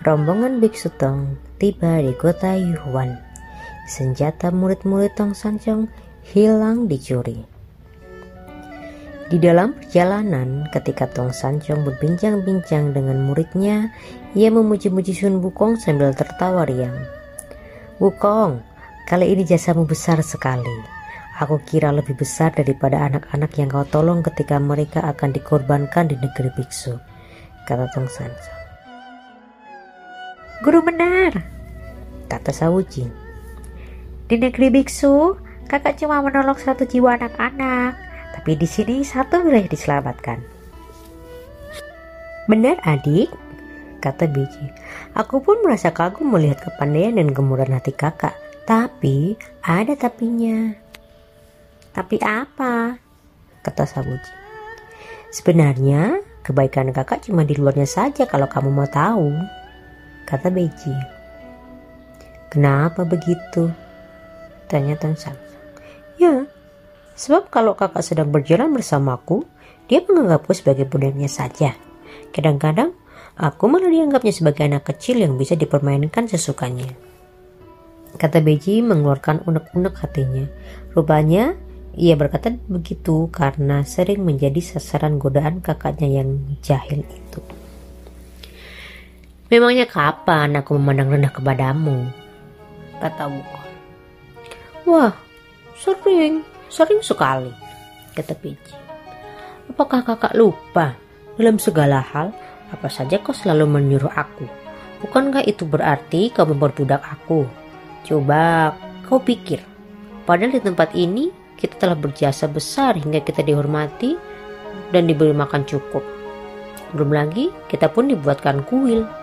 Rombongan Biksu Tong tiba di kota Yuhuan. Senjata murid-murid Tong Sanchong hilang dicuri. Di dalam perjalanan, ketika Tong Sanchong berbincang-bincang dengan muridnya, ia memuji-muji Sun Wukong sambil tertawa riang. Wukong, kali ini jasamu besar sekali. Aku kira lebih besar daripada anak-anak yang kau tolong ketika mereka akan dikorbankan di negeri biksu kata Tong Sanso. Guru benar, kata Sawuji. Di negeri biksu, kakak cuma menolong satu jiwa anak-anak, tapi di sini satu wilayah diselamatkan. Benar adik, kata Biji. Aku pun merasa kagum melihat kepandaian dan gemurahan hati kakak. Tapi ada tapinya. Tapi apa? Kata Sabuji. Sebenarnya Kebaikan kakak cuma di luarnya saja kalau kamu mau tahu, kata Beji. Kenapa begitu? Tanya Tan Sang. Ya, sebab kalau kakak sedang berjalan bersamaku, dia menganggapku sebagai budaknya saja. Kadang-kadang, aku malah dianggapnya sebagai anak kecil yang bisa dipermainkan sesukanya. Kata Beji mengeluarkan unek-unek hatinya. Rupanya, ia berkata begitu karena sering menjadi sasaran godaan kakaknya yang jahil itu. Memangnya kapan aku memandang rendah kepadamu? Kata Wukong. Wah, sering, sering sekali, kata Piji. Apakah kakak lupa? Dalam segala hal, apa saja kau selalu menyuruh aku. Bukankah itu berarti kau memperbudak aku? Coba kau pikir, padahal di tempat ini kita telah berjasa besar hingga kita dihormati dan diberi makan cukup. Belum lagi kita pun dibuatkan kuil.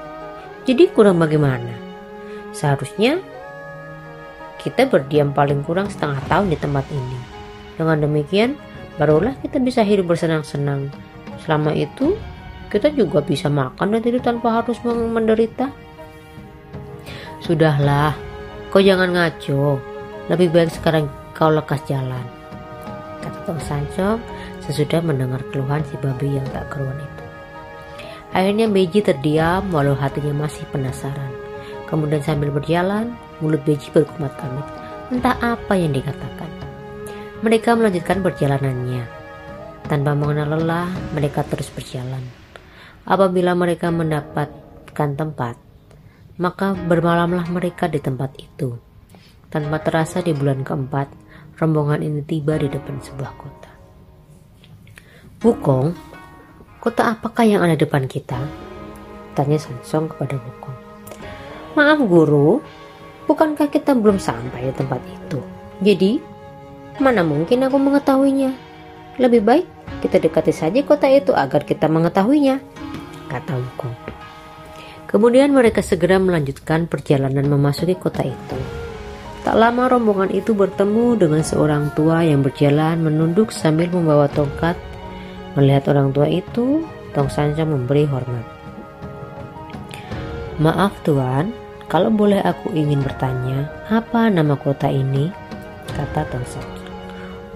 Jadi kurang bagaimana? Seharusnya kita berdiam paling kurang setengah tahun di tempat ini. Dengan demikian, barulah kita bisa hidup bersenang-senang. Selama itu, kita juga bisa makan dan tidur tanpa harus menderita. Sudahlah, kau jangan ngaco. Lebih baik sekarang kau lekas jalan. Kata Tong Sancong sesudah mendengar keluhan si babi yang tak keruan itu. Akhirnya Beji terdiam walau hatinya masih penasaran. Kemudian sambil berjalan, mulut Beji berkumat kamit. Entah apa yang dikatakan. Mereka melanjutkan perjalanannya. Tanpa mengenal lelah, mereka terus berjalan. Apabila mereka mendapatkan tempat, maka bermalamlah mereka di tempat itu. Tanpa terasa di bulan keempat, rombongan ini tiba di depan sebuah kota. Wukong, kota apakah yang ada depan kita? Tanya Sansong kepada Wukong. Maaf guru, bukankah kita belum sampai di tempat itu? Jadi, mana mungkin aku mengetahuinya? Lebih baik kita dekati saja kota itu agar kita mengetahuinya, kata Wukong. Kemudian mereka segera melanjutkan perjalanan memasuki kota itu. Tak lama rombongan itu bertemu dengan seorang tua yang berjalan menunduk sambil membawa tongkat. Melihat orang tua itu, Tong Sanca memberi hormat. Maaf tuan, kalau boleh aku ingin bertanya, apa nama kota ini? Kata Tong Sanca.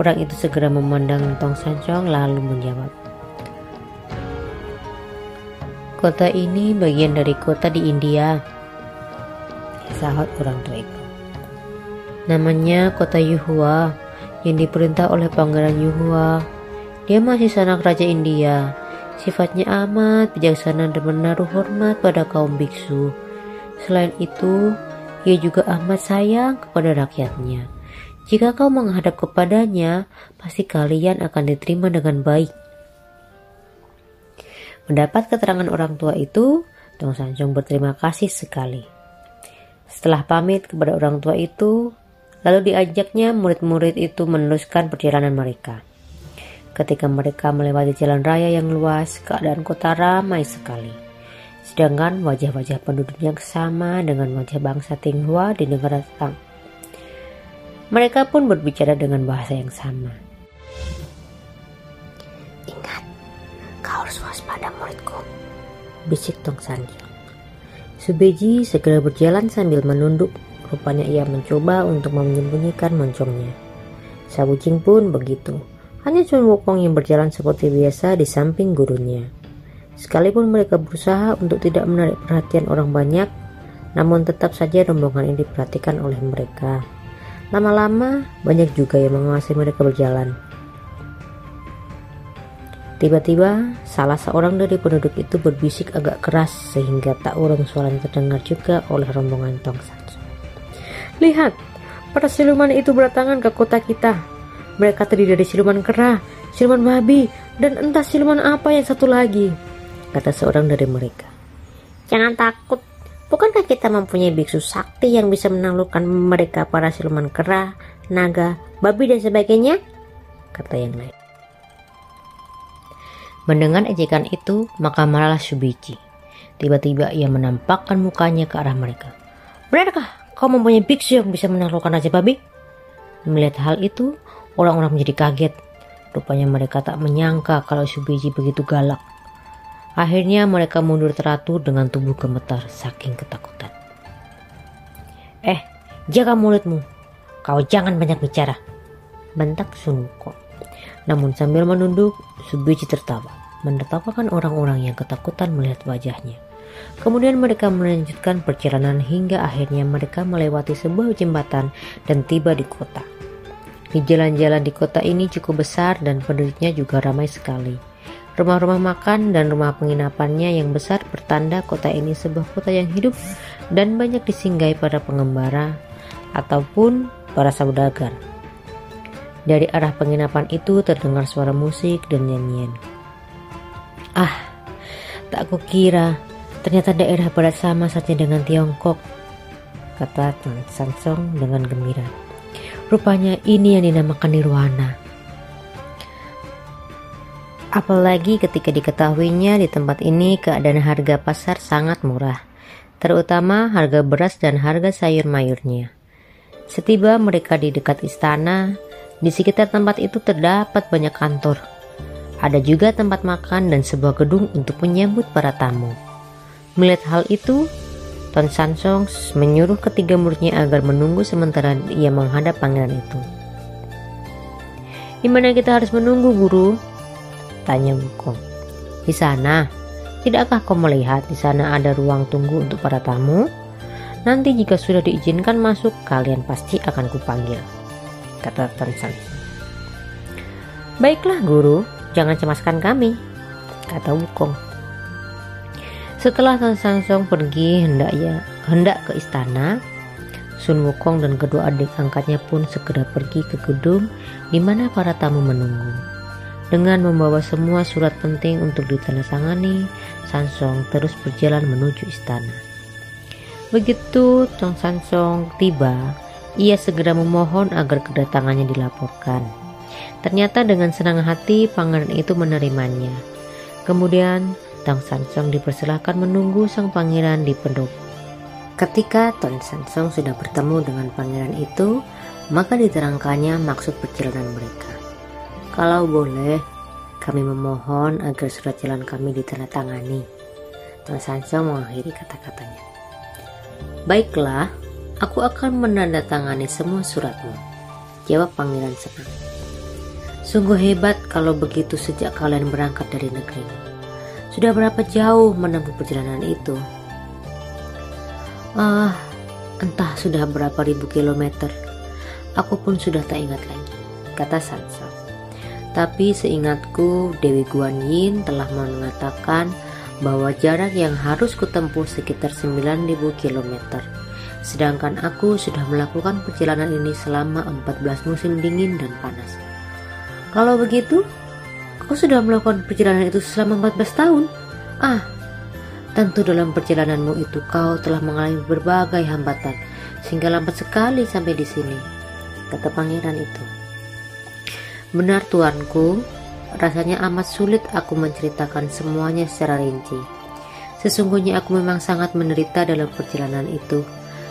Orang itu segera memandang Tong Sancong lalu menjawab. Kota ini bagian dari kota di India. Sahut orang tua itu. Namanya kota Yuhua yang diperintah oleh Pangeran Yuhua. Dia masih sanak Raja India. Sifatnya amat bijaksana dan menaruh hormat pada kaum biksu. Selain itu, ia juga amat sayang kepada rakyatnya. Jika kau menghadap kepadanya, pasti kalian akan diterima dengan baik. Mendapat keterangan orang tua itu, Tong Sanjong berterima kasih sekali. Setelah pamit kepada orang tua itu, Lalu diajaknya murid-murid itu meneruskan perjalanan mereka. Ketika mereka melewati jalan raya yang luas, keadaan kota ramai sekali. sedangkan wajah-wajah penduduknya sama dengan wajah bangsa Tionghoa di negara Tang. Mereka pun berbicara dengan bahasa yang sama. Ingat, kau harus waspada muridku, bisik Tong Sanjang. Subeji segera berjalan sambil menunduk. Rupanya ia mencoba untuk menyembunyikan moncongnya. Sabu Jing pun begitu. Hanya Sun Wukong yang berjalan seperti biasa di samping gurunya. Sekalipun mereka berusaha untuk tidak menarik perhatian orang banyak, namun tetap saja rombongan ini diperhatikan oleh mereka. Lama-lama, banyak juga yang mengawasi mereka berjalan. Tiba-tiba, salah seorang dari penduduk itu berbisik agak keras sehingga tak urung suaranya terdengar juga oleh rombongan Tong Sansu. Lihat, para siluman itu berdatangan ke kota kita. Mereka terdiri dari siluman kera, siluman babi, dan entah siluman apa yang satu lagi, kata seorang dari mereka. Jangan takut, bukankah kita mempunyai biksu sakti yang bisa menaklukkan mereka para siluman kera, naga, babi, dan sebagainya? Kata yang lain. Mendengar ejekan itu, maka marahlah Subici. Tiba-tiba ia menampakkan mukanya ke arah mereka. Benarkah kau mempunyai biksu yang bisa menaklukkan Raja Babi? Melihat hal itu, orang-orang menjadi kaget. Rupanya mereka tak menyangka kalau Subici begitu galak. Akhirnya mereka mundur teratur dengan tubuh gemetar saking ketakutan. Eh, jaga mulutmu. Kau jangan banyak bicara. Bentak Sun Wukong. Namun sambil menunduk, Subici tertawa, menertawakan orang-orang yang ketakutan melihat wajahnya. Kemudian mereka melanjutkan perjalanan hingga akhirnya mereka melewati sebuah jembatan dan tiba di kota. Di jalan-jalan di kota ini cukup besar dan penduduknya juga ramai sekali. Rumah-rumah makan dan rumah penginapannya yang besar bertanda kota ini sebuah kota yang hidup dan banyak disinggahi para pengembara ataupun para saudagar. Dari arah penginapan itu terdengar suara musik dan nyanyian. Ah, tak kukira ternyata daerah barat sama saja dengan Tiongkok, kata Tang Sansong dengan gembira. Rupanya ini yang dinamakan nirwana. Apalagi ketika diketahuinya di tempat ini keadaan harga pasar sangat murah, terutama harga beras dan harga sayur mayurnya. Setiba mereka di dekat istana, di sekitar tempat itu terdapat banyak kantor. Ada juga tempat makan dan sebuah gedung untuk menyambut para tamu. Melihat hal itu, Ton Sansong menyuruh ketiga muridnya agar menunggu sementara ia menghadap pangeran itu. Di mana kita harus menunggu, guru? Tanya Wukong. Di sana, tidakkah kau melihat di sana ada ruang tunggu untuk para tamu? Nanti jika sudah diizinkan masuk, kalian pasti akan kupanggil. Kata Tan San. Baiklah guru, jangan cemaskan kami. Kata Wukong. Setelah Tan Sansong pergi hendak ya hendak ke istana, Sun Wukong dan kedua adik angkatnya pun segera pergi ke gedung di mana para tamu menunggu. Dengan membawa semua surat penting untuk ditandatangani, Sansong terus berjalan menuju istana. Begitu Tong Sansong tiba, ia segera memohon agar kedatangannya dilaporkan. Ternyata dengan senang hati pangeran itu menerimanya. Kemudian Tong Sansong dipersilahkan menunggu sang pangeran di pendopo. Ketika Tong Sansong sudah bertemu dengan pangeran itu, maka diterangkannya maksud perjalanan mereka. Kalau boleh, kami memohon agar surat jalan kami ditandatangani. Tuan Sancho mengakhiri kata-katanya. Baiklah, aku akan menandatangani semua suratmu. Jawab pangeran senang. Sungguh hebat kalau begitu sejak kalian berangkat dari negeri. Sudah berapa jauh menempuh perjalanan itu? Ah, entah sudah berapa ribu kilometer. Aku pun sudah tak ingat lagi, kata Sansa. Tapi seingatku Dewi Guan Yin telah mengatakan bahwa jarak yang harus kutempuh sekitar 9000 km. Sedangkan aku sudah melakukan perjalanan ini selama 14 musim dingin dan panas. Kalau begitu, kau sudah melakukan perjalanan itu selama 14 tahun? Ah, tentu dalam perjalananmu itu kau telah mengalami berbagai hambatan sehingga lambat sekali sampai di sini, kata pangeran itu. Benar tuanku, rasanya amat sulit aku menceritakan semuanya secara rinci. Sesungguhnya aku memang sangat menderita dalam perjalanan itu.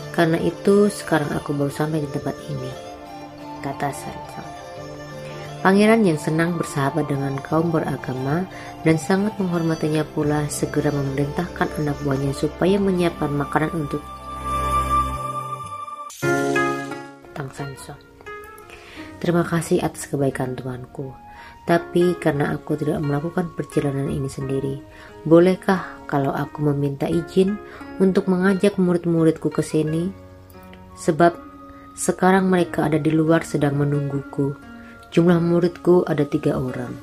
Karena itu sekarang aku baru sampai di tempat ini. Kata Sancho. Pangeran yang senang bersahabat dengan kaum beragama dan sangat menghormatinya pula segera memerintahkan anak buahnya supaya menyiapkan makanan untuk Tang. Terima kasih atas kebaikan tuanku. Tapi karena aku tidak melakukan perjalanan ini sendiri, bolehkah kalau aku meminta izin untuk mengajak murid-muridku ke sini? Sebab sekarang mereka ada di luar sedang menungguku. Jumlah muridku ada tiga orang.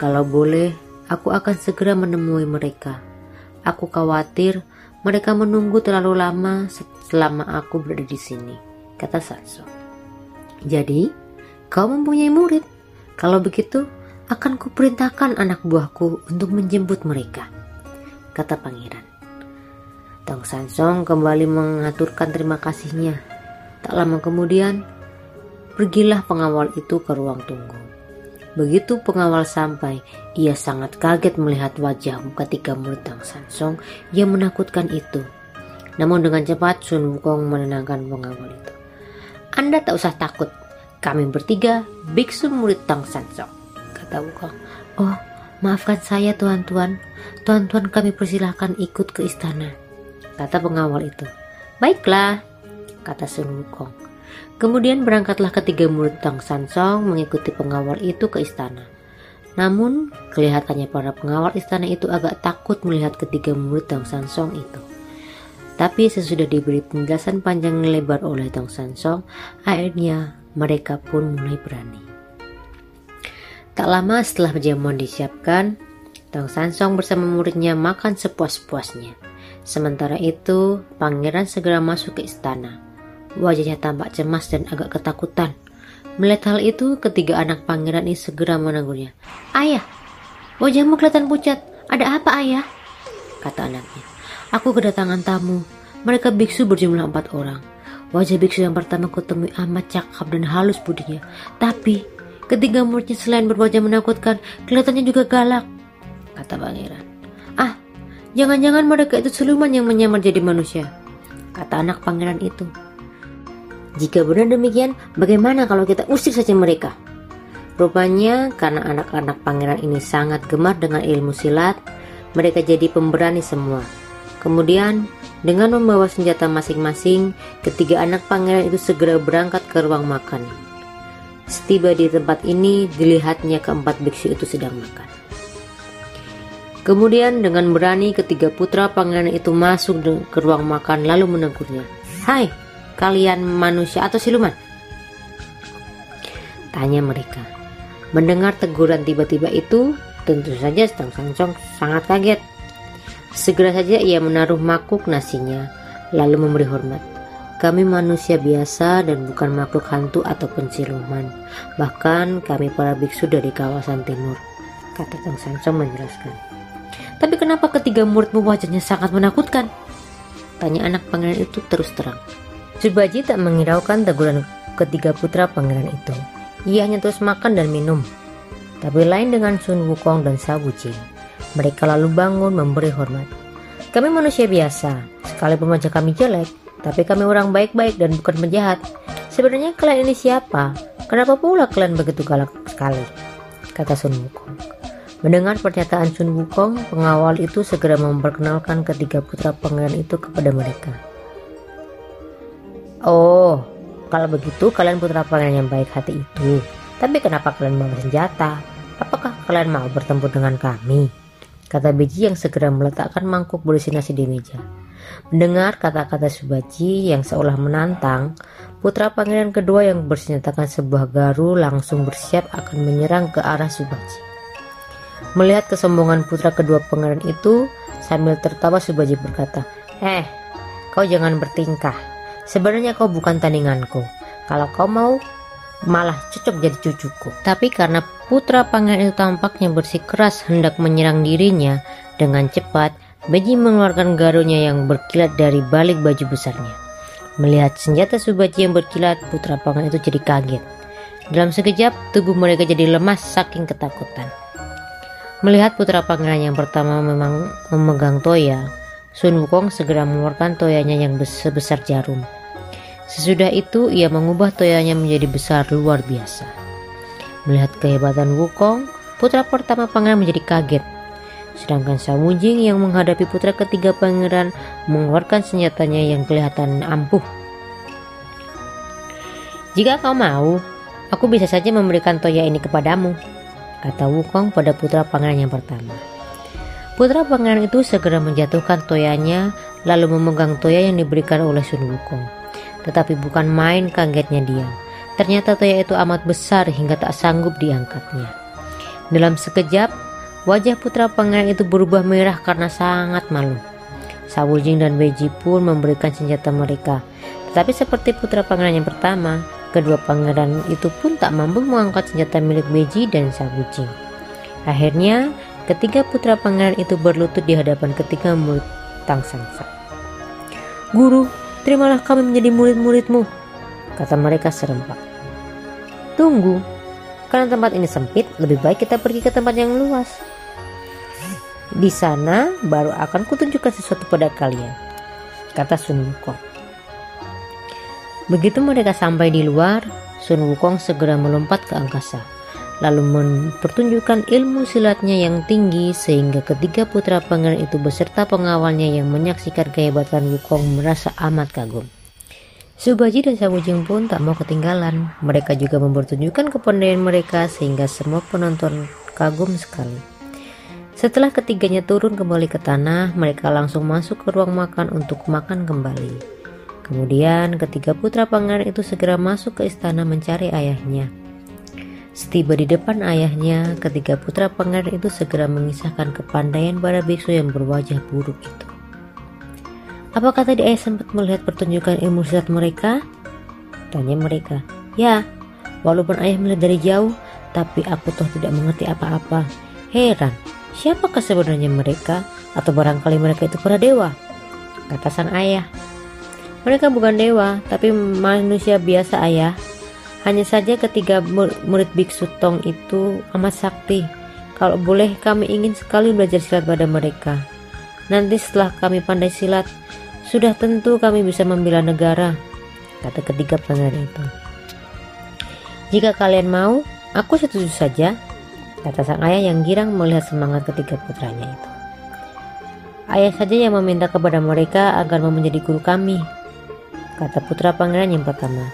Kalau boleh, aku akan segera menemui mereka. Aku khawatir mereka menunggu terlalu lama selama aku berada di sini, kata Satsu. Jadi, kau mempunyai murid? Kalau begitu, akan kuperintahkan anak buahku untuk menjemput mereka, kata pangeran. Tang Sansong kembali mengaturkan terima kasihnya. Tak lama kemudian, pergilah pengawal itu ke ruang tunggu. Begitu pengawal sampai, ia sangat kaget melihat wajah ketika Tang Sansong yang menakutkan itu. Namun dengan cepat Sun Wukong menenangkan pengawal itu. Anda tak usah takut, kami bertiga biksu murid Tang Sanso, kata Wukong. Oh, maafkan saya tuan-tuan. Tuan-tuan kami persilahkan ikut ke istana, kata pengawal itu. Baiklah, kata Sun Wukong. Kemudian berangkatlah ketiga murid Tang Sansong mengikuti pengawal itu ke istana. Namun, kelihatannya para pengawal istana itu agak takut melihat ketiga murid Tang Sansong itu. Tapi sesudah diberi penjelasan panjang lebar oleh Tang Sansong, akhirnya mereka pun mulai berani. Tak lama setelah jamuan disiapkan, Tang Sansong bersama muridnya makan sepuas-puasnya. Sementara itu, pangeran segera masuk ke istana. Wajahnya tampak cemas dan agak ketakutan. Melihat hal itu, ketiga anak pangeran ini segera menegurnya. Ayah, wajahmu kelihatan pucat. Ada apa ayah? Kata anaknya. Aku kedatangan tamu. Mereka biksu berjumlah empat orang. Wajah biksu yang pertama kutemui amat cakap dan halus budinya. Tapi ketiga muridnya selain berwajah menakutkan, kelihatannya juga galak. Kata pangeran. Ah, jangan-jangan mereka itu siluman yang menyamar jadi manusia. Kata anak pangeran itu. Jika benar demikian, bagaimana kalau kita usir saja mereka? Rupanya karena anak-anak pangeran ini sangat gemar dengan ilmu silat, mereka jadi pemberani semua. Kemudian dengan membawa senjata masing-masing, ketiga anak pangeran itu segera berangkat ke ruang makan. Setiba di tempat ini, dilihatnya keempat biksu itu sedang makan. Kemudian dengan berani ketiga putra pangeran itu masuk ke ruang makan lalu menegurnya. Hai, kalian manusia atau siluman? Tanya mereka. Mendengar teguran tiba-tiba itu, tentu saja Stang Sangsong sangat kaget. Segera saja ia menaruh makuk nasinya, lalu memberi hormat. Kami manusia biasa dan bukan makhluk hantu atau siluman. Bahkan kami para biksu dari kawasan timur, kata Tang Sansong menjelaskan. Tapi kenapa ketiga muridmu wajahnya sangat menakutkan? Tanya anak pangeran itu terus terang. Subaji tak menghiraukan teguran ketiga putra pangeran itu. Ia hanya terus makan dan minum. Tapi lain dengan Sun Wukong dan Sabu Jing. Mereka lalu bangun memberi hormat. Kami manusia biasa, sekalipun wajah kami jelek, tapi kami orang baik-baik dan bukan penjahat. Sebenarnya kalian ini siapa? Kenapa pula kalian begitu galak sekali? Kata Sun Wukong. Mendengar pernyataan Sun Wukong, pengawal itu segera memperkenalkan ketiga putra pangeran itu kepada mereka. Oh, kalau begitu kalian putra pangeran yang baik hati itu. Tapi kenapa kalian mau senjata? Apakah kalian mau bertempur dengan kami? kata Beji yang segera meletakkan mangkuk berisi nasi di meja. Mendengar kata-kata Subaji yang seolah menantang, putra pangeran kedua yang bersenjatakan sebuah garu langsung bersiap akan menyerang ke arah Subaji. Melihat kesombongan putra kedua pangeran itu, sambil tertawa Subaji berkata, Eh, kau jangan bertingkah. Sebenarnya kau bukan tandinganku. Kalau kau mau, malah cocok jadi cucuku. Tapi karena putra pangeran itu tampaknya bersikeras hendak menyerang dirinya dengan cepat, Beji mengeluarkan garunya yang berkilat dari balik baju besarnya. Melihat senjata Subaji yang berkilat, putra pangeran itu jadi kaget. Dalam sekejap, tubuh mereka jadi lemas saking ketakutan. Melihat putra pangeran yang pertama memang memegang toya, Sun Wukong segera mengeluarkan toyanya yang sebesar jarum. Sesudah itu ia mengubah toyanya menjadi besar luar biasa. Melihat kehebatan Wukong, putra pertama pangeran menjadi kaget. Sedangkan Samujing yang menghadapi putra ketiga pangeran mengeluarkan senjatanya yang kelihatan ampuh. Jika kau mau, aku bisa saja memberikan toya ini kepadamu, kata Wukong pada putra pangeran yang pertama. Putra pangeran itu segera menjatuhkan toyanya lalu memegang toya yang diberikan oleh Sun Wukong. Tetapi bukan main kagetnya dia. Ternyata toya itu amat besar hingga tak sanggup diangkatnya. Dalam sekejap, wajah putra pangeran itu berubah merah karena sangat malu. Sawujing dan Beji pun memberikan senjata mereka. Tetapi seperti putra pangeran yang pertama, Kedua pangeran itu pun tak mampu mengangkat senjata milik Beji dan Sabuji. Akhirnya, ketiga putra pangeran itu berlutut di hadapan ketiga murid Tang Sangsa. Guru, terimalah kami menjadi murid-muridmu, kata mereka serempak. Tunggu, karena tempat ini sempit, lebih baik kita pergi ke tempat yang luas. Di sana baru akan kutunjukkan sesuatu pada kalian, kata Sun Wukong. Begitu mereka sampai di luar, Sun Wukong segera melompat ke angkasa, lalu mempertunjukkan ilmu silatnya yang tinggi sehingga ketiga putra pangeran itu beserta pengawalnya yang menyaksikan kehebatan Wukong merasa amat kagum. Subaji dan Sabujing pun tak mau ketinggalan. Mereka juga mempertunjukkan kepandaian mereka sehingga semua penonton kagum sekali. Setelah ketiganya turun kembali ke tanah, mereka langsung masuk ke ruang makan untuk makan kembali. Kemudian ketiga putra pangeran itu segera masuk ke istana mencari ayahnya. Setiba di depan ayahnya, ketiga putra pangeran itu segera mengisahkan kepandaian para biksu yang berwajah buruk itu. Apakah tadi ayah sempat melihat pertunjukan ilmu silat mereka? Tanya mereka. Ya, walaupun ayah melihat dari jauh, tapi aku toh tidak mengerti apa-apa. Heran, siapakah sebenarnya mereka? Atau barangkali mereka itu para dewa? Kata sang ayah. Mereka bukan dewa, tapi manusia biasa ayah. Hanya saja ketiga murid biksu Tong itu amat sakti. Kalau boleh kami ingin sekali belajar silat pada mereka. Nanti setelah kami pandai silat, sudah tentu kami bisa membela negara, kata ketiga pangeran itu. Jika kalian mau, aku setuju saja, kata sang ayah yang girang melihat semangat ketiga putranya itu. Ayah saja yang meminta kepada mereka agar mau menjadi guru kami, kata putra pangeran yang pertama.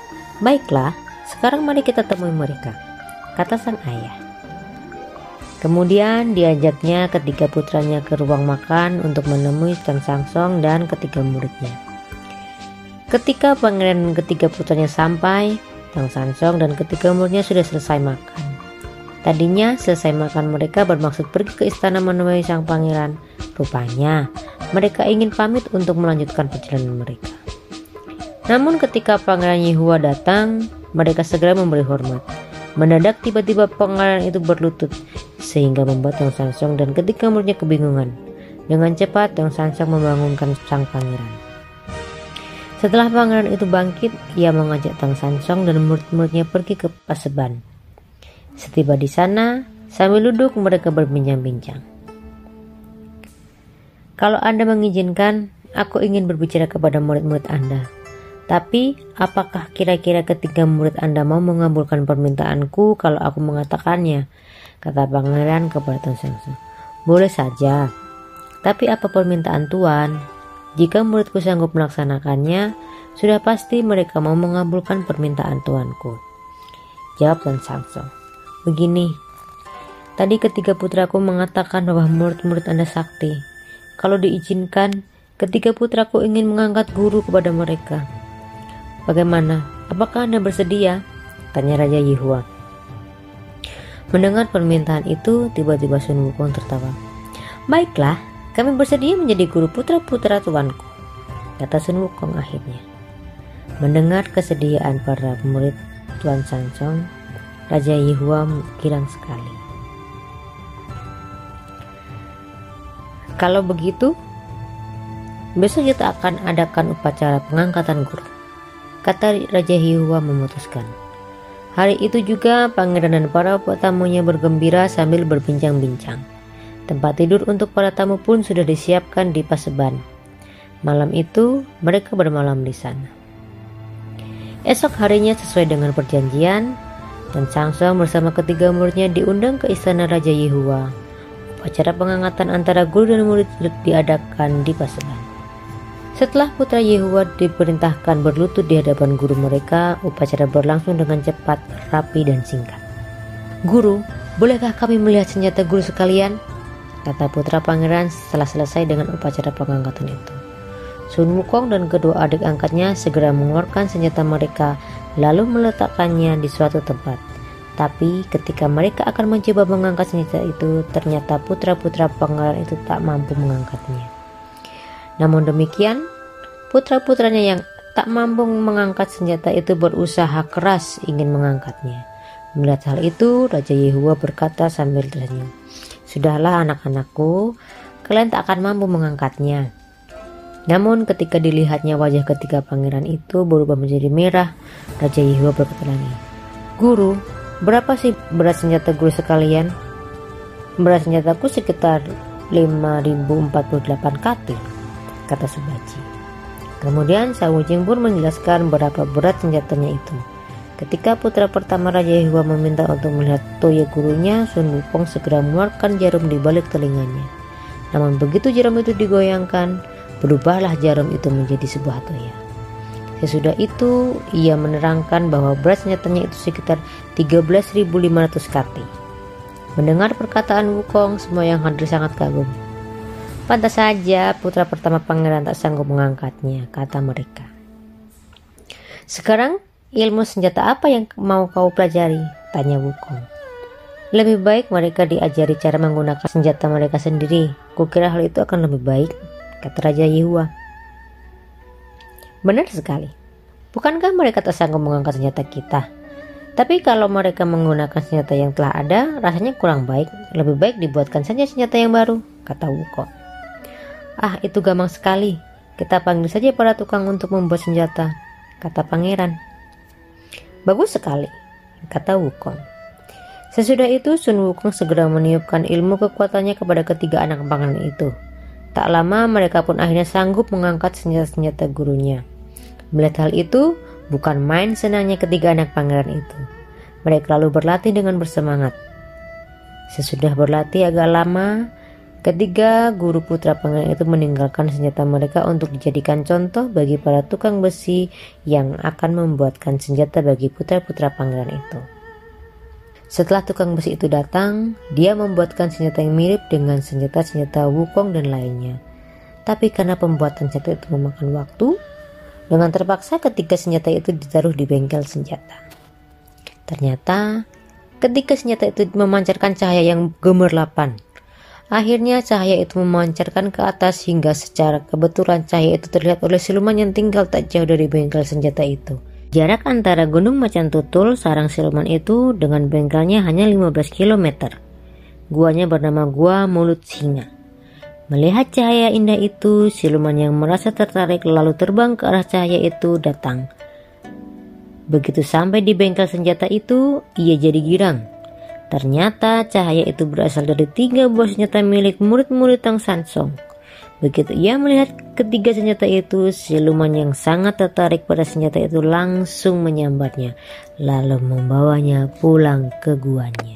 Baiklah, sekarang mari kita temui mereka, kata sang ayah. Kemudian diajaknya ketiga putranya ke ruang makan untuk menemui Tang Sangsong dan ketiga muridnya. Ketika pangeran ketiga putranya sampai, Tang Sangsong dan ketiga muridnya sudah selesai makan. Tadinya selesai makan mereka bermaksud pergi ke istana menemui sang pangeran. Rupanya mereka ingin pamit untuk melanjutkan perjalanan mereka. Namun ketika Pangeran Yehua datang, mereka segera memberi hormat. Mendadak tiba-tiba pangeran itu berlutut sehingga membuat Tong Sansong dan ketika muridnya kebingungan. Dengan cepat Tong Sansong membangunkan sang pangeran. Setelah pangeran itu bangkit, ia mengajak Tang Sansong dan murid-muridnya pergi ke Paseban. Setiba di sana, sambil duduk mereka berbincang-bincang. Kalau Anda mengizinkan, aku ingin berbicara kepada murid-murid Anda. Tapi, apakah kira-kira ketiga murid Anda mau mengabulkan permintaanku kalau aku mengatakannya? Kata pangeran kepada Tuan. Boleh saja. Tapi apa permintaan Tuan? Jika muridku sanggup melaksanakannya, sudah pasti mereka mau mengabulkan permintaan tuanku. Jawab Tuan. Begini, tadi ketiga putraku mengatakan bahwa murid-murid Anda sakti. Kalau diizinkan, ketiga putraku ingin mengangkat guru kepada mereka. Bagaimana? Apakah Anda bersedia? Tanya Raja Yihua. Mendengar permintaan itu, tiba-tiba Sun Wukong tertawa. Baiklah, kami bersedia menjadi guru putra-putra tuanku, kata Sun Wukong akhirnya. Mendengar kesediaan para murid Tuan Sansong, Raja Yihua girang sekali. Kalau begitu, besok kita akan adakan upacara pengangkatan guru kata Raja Hiwa memutuskan. Hari itu juga pangeran dan para tamunya bergembira sambil berbincang-bincang. Tempat tidur untuk para tamu pun sudah disiapkan di Paseban. Malam itu, mereka bermalam di sana. Esok harinya sesuai dengan perjanjian, dan Sangsong bersama ketiga muridnya diundang ke istana Raja Yehua. Upacara pengangkatan antara guru dan murid diadakan di Paseban. Setelah putra Yehua diperintahkan berlutut di hadapan guru mereka, upacara berlangsung dengan cepat, rapi, dan singkat. Guru, bolehkah kami melihat senjata guru sekalian? Kata putra pangeran setelah selesai dengan upacara pengangkatan itu. Sun Wukong dan kedua adik angkatnya segera mengeluarkan senjata mereka lalu meletakkannya di suatu tempat. Tapi ketika mereka akan mencoba mengangkat senjata itu, ternyata putra-putra pangeran itu tak mampu mengangkatnya. Namun demikian, putra-putranya yang tak mampu mengangkat senjata itu berusaha keras ingin mengangkatnya. Melihat hal itu, Raja Yehua berkata sambil tersenyum, Sudahlah anak-anakku, kalian tak akan mampu mengangkatnya. Namun ketika dilihatnya wajah ketiga pangeran itu berubah menjadi merah, Raja Yehua berkata lagi, Guru, berapa sih berat senjata guru sekalian? Berat senjataku sekitar 5048 kati kata Subaji. Kemudian Sang Wujing pun menjelaskan berapa berat senjatanya itu. Ketika putra pertama Raja Yehua meminta untuk melihat toya gurunya, Sun Wukong segera mengeluarkan jarum di balik telinganya. Namun begitu jarum itu digoyangkan, berubahlah jarum itu menjadi sebuah toya. Sesudah itu, ia menerangkan bahwa berat senjatanya itu sekitar 13.500 kati. Mendengar perkataan Wukong, semua yang hadir sangat kagum. Pantas saja putra pertama pangeran tak sanggup mengangkatnya, kata mereka. Sekarang ilmu senjata apa yang mau kau pelajari? Tanya Wukong. Lebih baik mereka diajari cara menggunakan senjata mereka sendiri. Kukira hal itu akan lebih baik, kata Raja Yihua. Benar sekali. Bukankah mereka tak sanggup mengangkat senjata kita? Tapi kalau mereka menggunakan senjata yang telah ada, rasanya kurang baik. Lebih baik dibuatkan saja senjata yang baru, kata Wukong. Ah, itu gampang sekali. Kita panggil saja para tukang untuk membuat senjata, kata pangeran. Bagus sekali, kata Wukong. Sesudah itu Sun Wukong segera meniupkan ilmu kekuatannya kepada ketiga anak pangeran itu. Tak lama mereka pun akhirnya sanggup mengangkat senjata-senjata gurunya. Melihat hal itu, bukan main senangnya ketiga anak pangeran itu. Mereka lalu berlatih dengan bersemangat. Sesudah berlatih agak lama, Ketiga guru putra pangeran itu meninggalkan senjata mereka untuk dijadikan contoh bagi para tukang besi yang akan membuatkan senjata bagi putra-putra pangeran itu. Setelah tukang besi itu datang, dia membuatkan senjata yang mirip dengan senjata-senjata Wukong dan lainnya. Tapi karena pembuatan senjata itu memakan waktu, dengan terpaksa ketiga senjata itu ditaruh di bengkel senjata. Ternyata, ketika senjata itu memancarkan cahaya yang gemerlapan, Akhirnya cahaya itu memancarkan ke atas hingga secara kebetulan cahaya itu terlihat oleh siluman yang tinggal tak jauh dari bengkel senjata itu. Jarak antara Gunung Macan Tutul, sarang siluman itu dengan bengkelnya hanya 15 km. Guanya bernama Gua Mulut Singa. Melihat cahaya indah itu, siluman yang merasa tertarik lalu terbang ke arah cahaya itu datang. Begitu sampai di bengkel senjata itu, ia jadi girang Ternyata cahaya itu berasal dari tiga buah senjata milik murid-murid Tang Sansong. Begitu ia melihat ketiga senjata itu, siluman yang sangat tertarik pada senjata itu langsung menyambarnya, lalu membawanya pulang ke guanya.